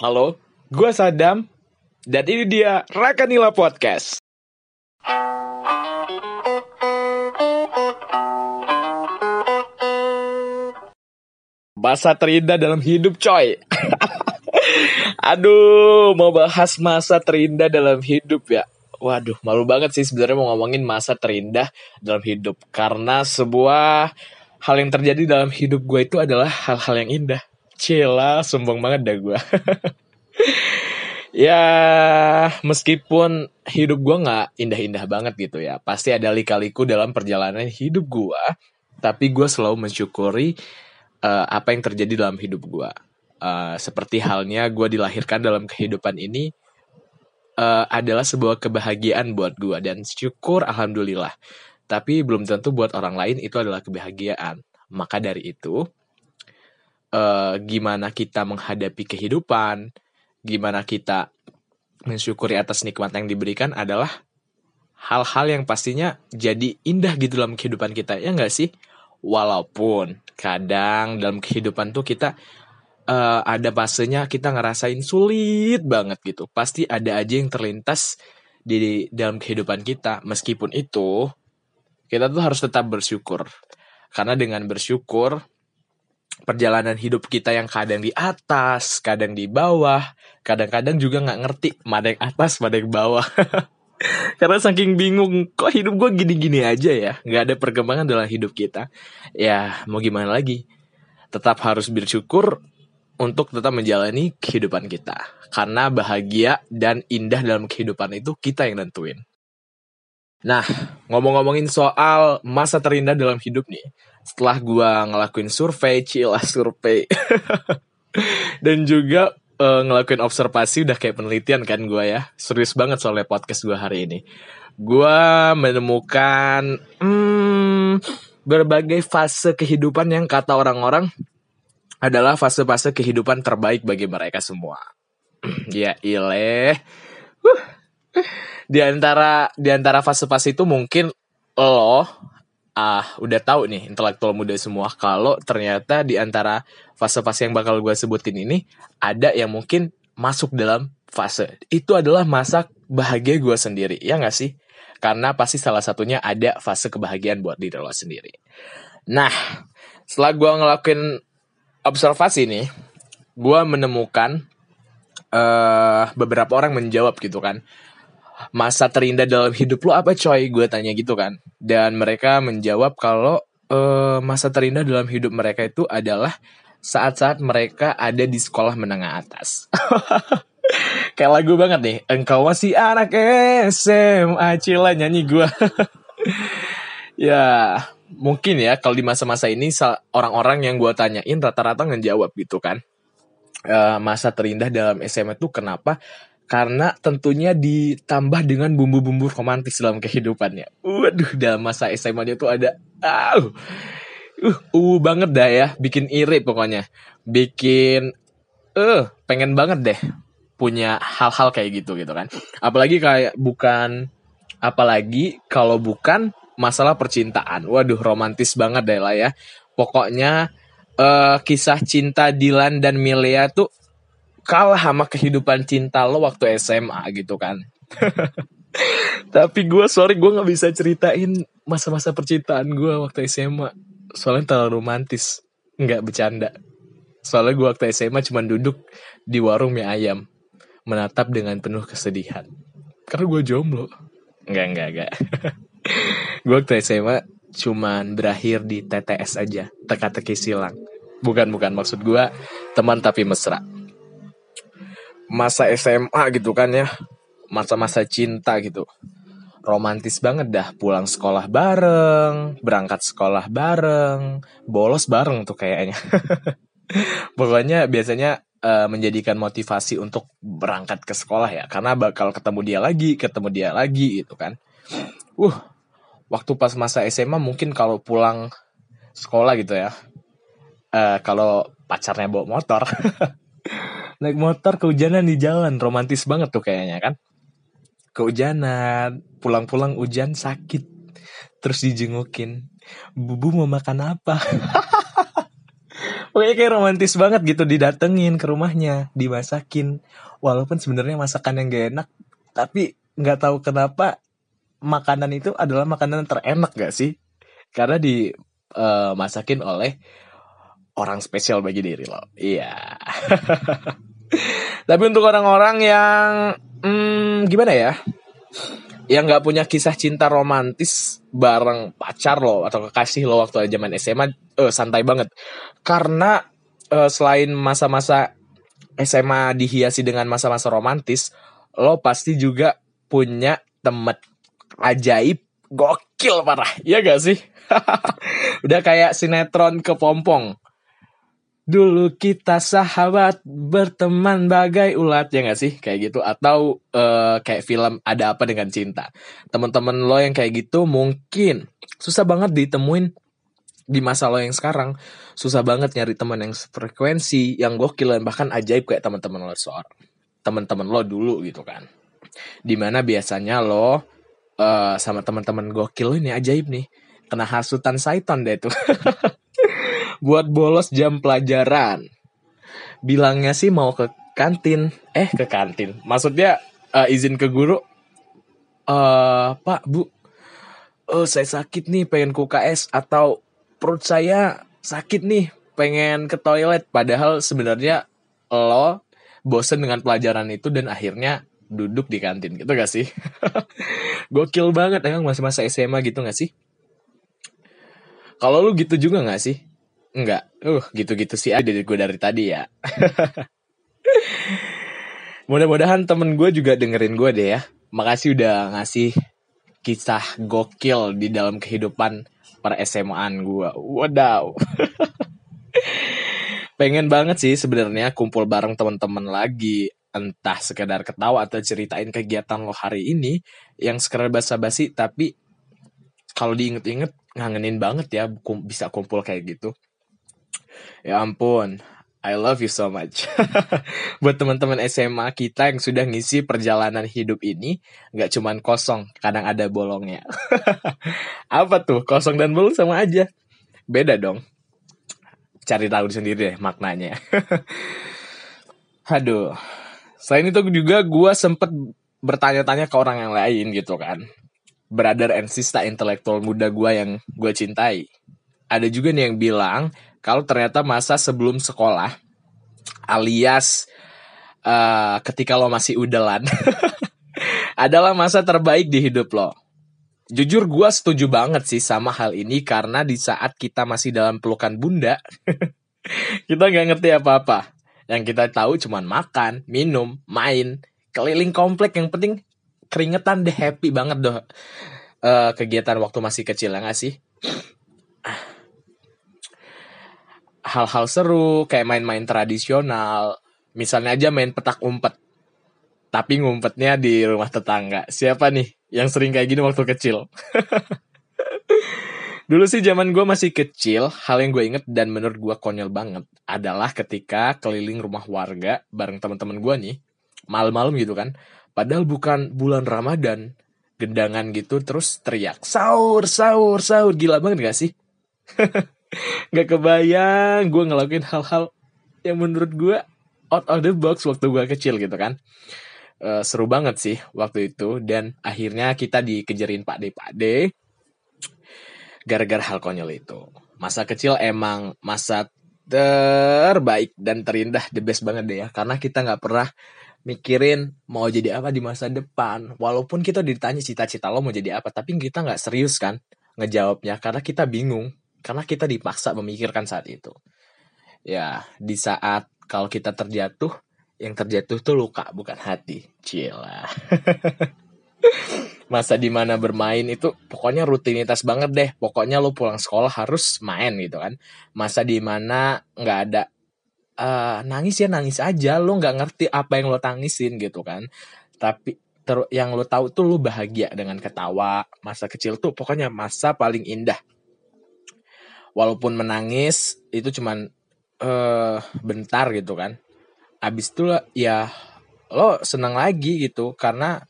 Halo, gue Sadam, dan ini dia Rakanila Podcast. Masa terindah dalam hidup coy. Aduh, mau bahas masa terindah dalam hidup ya? Waduh, malu banget sih sebenarnya mau ngomongin masa terindah dalam hidup. Karena sebuah hal yang terjadi dalam hidup gue itu adalah hal-hal yang indah Cila, sombong banget dah gue ya meskipun hidup gue nggak indah-indah banget gitu ya pasti ada lika-liku dalam perjalanan hidup gue tapi gue selalu mensyukuri uh, apa yang terjadi dalam hidup gue uh, seperti halnya gue dilahirkan dalam kehidupan ini uh, adalah sebuah kebahagiaan buat gue dan syukur alhamdulillah. Tapi belum tentu buat orang lain itu adalah kebahagiaan. Maka dari itu uh, gimana kita menghadapi kehidupan gimana kita mensyukuri atas nikmat yang diberikan adalah hal-hal yang pastinya jadi indah gitu dalam kehidupan kita ya nggak sih? Walaupun kadang dalam kehidupan tuh kita uh, ada fasenya kita ngerasain sulit banget gitu. Pasti ada aja yang terlintas di dalam kehidupan kita. Meskipun itu kita tuh harus tetap bersyukur. Karena dengan bersyukur perjalanan hidup kita yang kadang di atas, kadang di bawah, kadang-kadang juga nggak ngerti mana yang atas, mana yang bawah. Karena saking bingung, kok hidup gue gini-gini aja ya, nggak ada perkembangan dalam hidup kita. Ya mau gimana lagi, tetap harus bersyukur untuk tetap menjalani kehidupan kita. Karena bahagia dan indah dalam kehidupan itu kita yang nentuin. Nah, ngomong-ngomongin soal masa terindah dalam hidup nih, setelah gue ngelakuin survei, cila survei, dan juga uh, ngelakuin observasi udah kayak penelitian kan gue ya, serius banget soalnya podcast gue hari ini. Gue menemukan hmm, berbagai fase kehidupan yang kata orang-orang adalah fase-fase kehidupan terbaik bagi mereka semua. ya ileh. Di antara di antara fase-fase itu mungkin lo ah udah tahu nih intelektual muda semua kalau ternyata di antara fase-fase yang bakal gue sebutin ini ada yang mungkin masuk dalam fase. Itu adalah masa bahagia gue sendiri ya nggak sih? Karena pasti salah satunya ada fase kebahagiaan buat diri lo sendiri. Nah setelah gue ngelakuin observasi nih gue menemukan uh, beberapa orang menjawab gitu kan masa terindah dalam hidup lo apa coy? Gue tanya gitu kan. Dan mereka menjawab kalau uh, masa terindah dalam hidup mereka itu adalah saat-saat mereka ada di sekolah menengah atas. Kayak lagu banget nih engkau masih anak SMA cila nyanyi gue ya mungkin ya kalau di masa-masa ini orang-orang yang gue tanyain rata-rata ngejawab gitu kan. Uh, masa terindah dalam SMA itu kenapa karena tentunya ditambah dengan bumbu-bumbu romantis dalam kehidupannya. Waduh, dalam masa SMA dia tuh ada uh, uh, uh banget dah ya, bikin iri pokoknya. Bikin eh uh, pengen banget deh punya hal-hal kayak gitu gitu kan. Apalagi kayak bukan apalagi kalau bukan masalah percintaan. Waduh, romantis banget deh lah ya. Pokoknya uh, kisah cinta Dilan dan Milea tuh kalah sama kehidupan cinta lo waktu SMA gitu kan. Tapi gue sorry gue nggak bisa ceritain masa-masa percintaan gue waktu SMA. Soalnya terlalu romantis, nggak bercanda. Soalnya gue waktu SMA cuma duduk di warung mie ayam, menatap dengan penuh kesedihan. Karena gue jomblo. Enggak, enggak, enggak. gue waktu SMA cuman berakhir di TTS aja, teka-teki silang. Bukan, bukan maksud gue teman tapi mesra masa SMA gitu kan ya. Masa-masa cinta gitu. Romantis banget dah. Pulang sekolah bareng berangkat sekolah bareng bolos bareng tuh kayaknya. Pokoknya biasanya uh, menjadikan motivasi untuk berangkat ke sekolah ya. Karena bakal ketemu dia lagi ketemu dia lagi gitu kan. Uh waktu pas masa SMA mungkin kalau pulang sekolah gitu ya. Uh, kalau pacarnya bawa motor naik motor kehujanan di jalan romantis banget tuh kayaknya kan kehujanan pulang-pulang hujan sakit terus dijengukin bubu mau makan apa Pokoknya kayak romantis banget gitu didatengin ke rumahnya, dimasakin. Walaupun sebenarnya masakan yang gak enak, tapi nggak tahu kenapa makanan itu adalah makanan terenak gak sih? Karena dimasakin uh, oleh orang spesial bagi diri lo. Iya. tapi untuk orang-orang yang hmm, gimana ya? Yang nggak punya kisah cinta romantis bareng pacar lo atau kekasih lo waktu zaman SMA uh, santai banget karena uh, selain masa-masa SMA dihiasi dengan masa-masa romantis, lo pasti juga punya temen ajaib gokil parah, ya gak sih? Udah kayak sinetron kepompong. Dulu kita sahabat berteman bagai ulat ya gak sih? Kayak gitu. Atau uh, kayak film ada apa dengan cinta. Teman-teman lo yang kayak gitu mungkin susah banget ditemuin di masa lo yang sekarang. Susah banget nyari teman yang frekuensi yang gokil dan bahkan ajaib kayak teman-teman lo seorang teman-teman lo dulu gitu kan. Di mana biasanya lo uh, sama teman-teman gokil ini ajaib nih. Kena hasutan Saiton deh tuh buat bolos jam pelajaran. Bilangnya sih mau ke kantin. Eh ke kantin. Maksudnya uh, izin ke guru. Uh, pak bu. Oh saya sakit nih pengen ke UKS atau perut saya sakit nih pengen ke toilet. Padahal sebenarnya lo bosen dengan pelajaran itu dan akhirnya duduk di kantin. Gitu gak sih? Gokil banget emang masa-masa SMA gitu gak sih? Kalau lu gitu juga gak sih Enggak, uh gitu-gitu sih ada gue dari tadi ya. Mudah-mudahan temen gue juga dengerin gue deh ya. Makasih udah ngasih kisah gokil di dalam kehidupan per SMA-an gue. Wadaw. Pengen banget sih sebenarnya kumpul bareng teman-teman lagi. Entah sekedar ketawa atau ceritain kegiatan lo hari ini yang sekedar basa-basi tapi kalau diinget-inget ngangenin banget ya bisa kumpul kayak gitu. Ya ampun, I love you so much. Buat teman-teman SMA kita yang sudah ngisi perjalanan hidup ini, nggak cuman kosong, kadang ada bolongnya. Apa tuh? Kosong dan bolong sama aja. Beda dong. Cari tahu sendiri deh maknanya. Aduh. Selain itu juga gue sempet bertanya-tanya ke orang yang lain gitu kan. Brother and sister intelektual muda gue yang gue cintai. Ada juga nih yang bilang kalau ternyata masa sebelum sekolah alias uh, ketika lo masih udelan adalah masa terbaik di hidup lo. Jujur gue setuju banget sih sama hal ini karena di saat kita masih dalam pelukan bunda, kita nggak ngerti apa-apa. Yang kita tahu cuma makan, minum, main, keliling komplek yang penting keringetan deh happy banget doh uh, kegiatan waktu masih kecil ya gak sih? Hal-hal seru kayak main-main tradisional. Misalnya aja main petak umpet. Tapi ngumpetnya di rumah tetangga. Siapa nih yang sering kayak gini waktu kecil? Dulu sih zaman gue masih kecil, hal yang gue inget dan menurut gue konyol banget adalah ketika keliling rumah warga bareng teman-teman gue nih, malam-malam gitu kan. Padahal bukan bulan Ramadan, gendangan gitu terus teriak sahur sahur sahur. Gila banget gak sih? Gak kebayang gue ngelakuin hal-hal yang menurut gue out of the box waktu gue kecil gitu kan. Uh, seru banget sih waktu itu dan akhirnya kita dikejarin Pak D Pak D. Gara-gara hal konyol itu. Masa kecil emang masa terbaik dan terindah the best banget deh ya. Karena kita nggak pernah mikirin mau jadi apa di masa depan. Walaupun kita ditanya cita-cita lo mau jadi apa tapi kita nggak serius kan ngejawabnya. Karena kita bingung karena kita dipaksa memikirkan saat itu. Ya di saat kalau kita terjatuh yang terjatuh tuh luka bukan hati. Cila. Masa di mana bermain itu pokoknya rutinitas banget deh. Pokoknya lo pulang sekolah harus main gitu kan. Masa di mana nggak ada uh, nangis ya nangis aja. Lo nggak ngerti apa yang lo tangisin gitu kan. Tapi ter yang lo tahu tuh lo bahagia dengan ketawa. Masa kecil tuh pokoknya masa paling indah walaupun menangis itu cuman uh, bentar gitu kan. Abis itu ya lo senang lagi gitu karena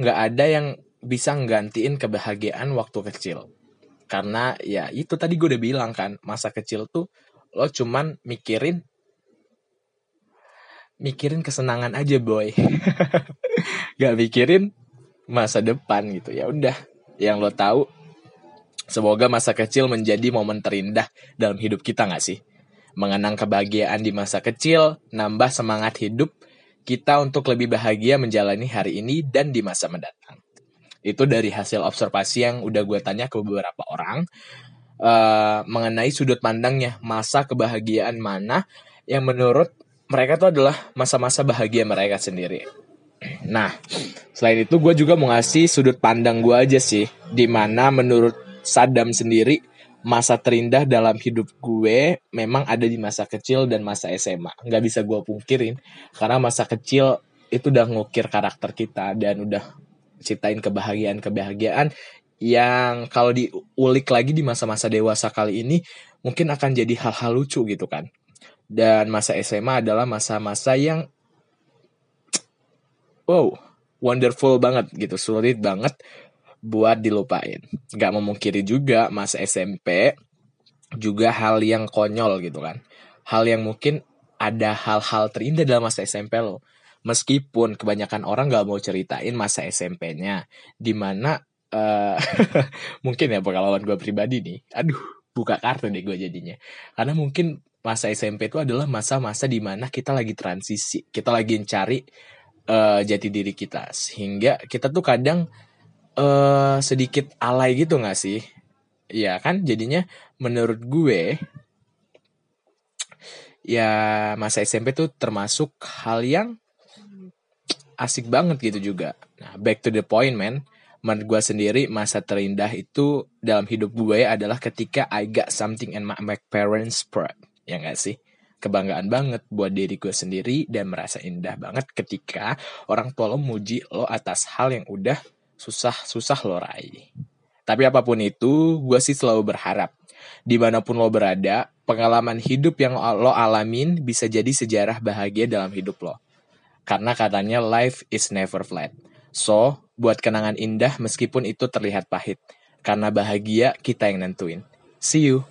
nggak ada yang bisa nggantiin kebahagiaan waktu kecil. Karena ya itu tadi gue udah bilang kan masa kecil tuh lo cuman mikirin mikirin kesenangan aja boy. Gak mikirin masa depan gitu ya udah. Yang lo tahu semoga masa kecil menjadi momen terindah dalam hidup kita gak sih mengenang kebahagiaan di masa kecil nambah semangat hidup kita untuk lebih bahagia menjalani hari ini dan di masa mendatang itu dari hasil observasi yang udah gue tanya ke beberapa orang uh, mengenai sudut pandangnya masa kebahagiaan mana yang menurut mereka tuh adalah masa-masa bahagia mereka sendiri. Nah, selain itu gue juga mau ngasih sudut pandang gue aja sih, di mana menurut Sadam sendiri masa terindah dalam hidup gue memang ada di masa kecil dan masa SMA. Nggak bisa gue pungkirin, karena masa kecil itu udah ngukir karakter kita dan udah ciptain kebahagiaan-kebahagiaan yang kalau diulik lagi di masa-masa dewasa kali ini mungkin akan jadi hal-hal lucu gitu kan. Dan masa SMA adalah masa-masa yang wow, wonderful banget gitu, sulit banget buat dilupain. Gak memungkiri juga masa SMP juga hal yang konyol gitu kan. Hal yang mungkin ada hal-hal terindah dalam masa SMP lo. Meskipun kebanyakan orang gak mau ceritain masa SMP-nya di mana uh, eh, mungkin ya pengalaman gue pribadi nih. Aduh buka kartu deh gue jadinya. Karena mungkin masa SMP itu adalah masa-masa di mana kita lagi transisi. Kita lagi cari uh, jati diri kita. Sehingga kita tuh kadang uh, sedikit alay gitu gak sih ya kan jadinya menurut gue ya masa SMP tuh termasuk hal yang asik banget gitu juga. Nah, back to the point, man. Menurut gue sendiri, masa terindah itu dalam hidup gue adalah ketika I got something and my, my parents proud. Ya gak sih? Kebanggaan banget buat diri gue sendiri dan merasa indah banget ketika orang tua lo muji lo atas hal yang udah susah-susah lo raih. Tapi apa pun itu, gue sih selalu berharap di mana pun lo berada, pengalaman hidup yang lo alamin bisa jadi sejarah bahagia dalam hidup lo. Karena katanya life is never flat. So, buat kenangan indah meskipun itu terlihat pahit. Karena bahagia kita yang nentuin. See you.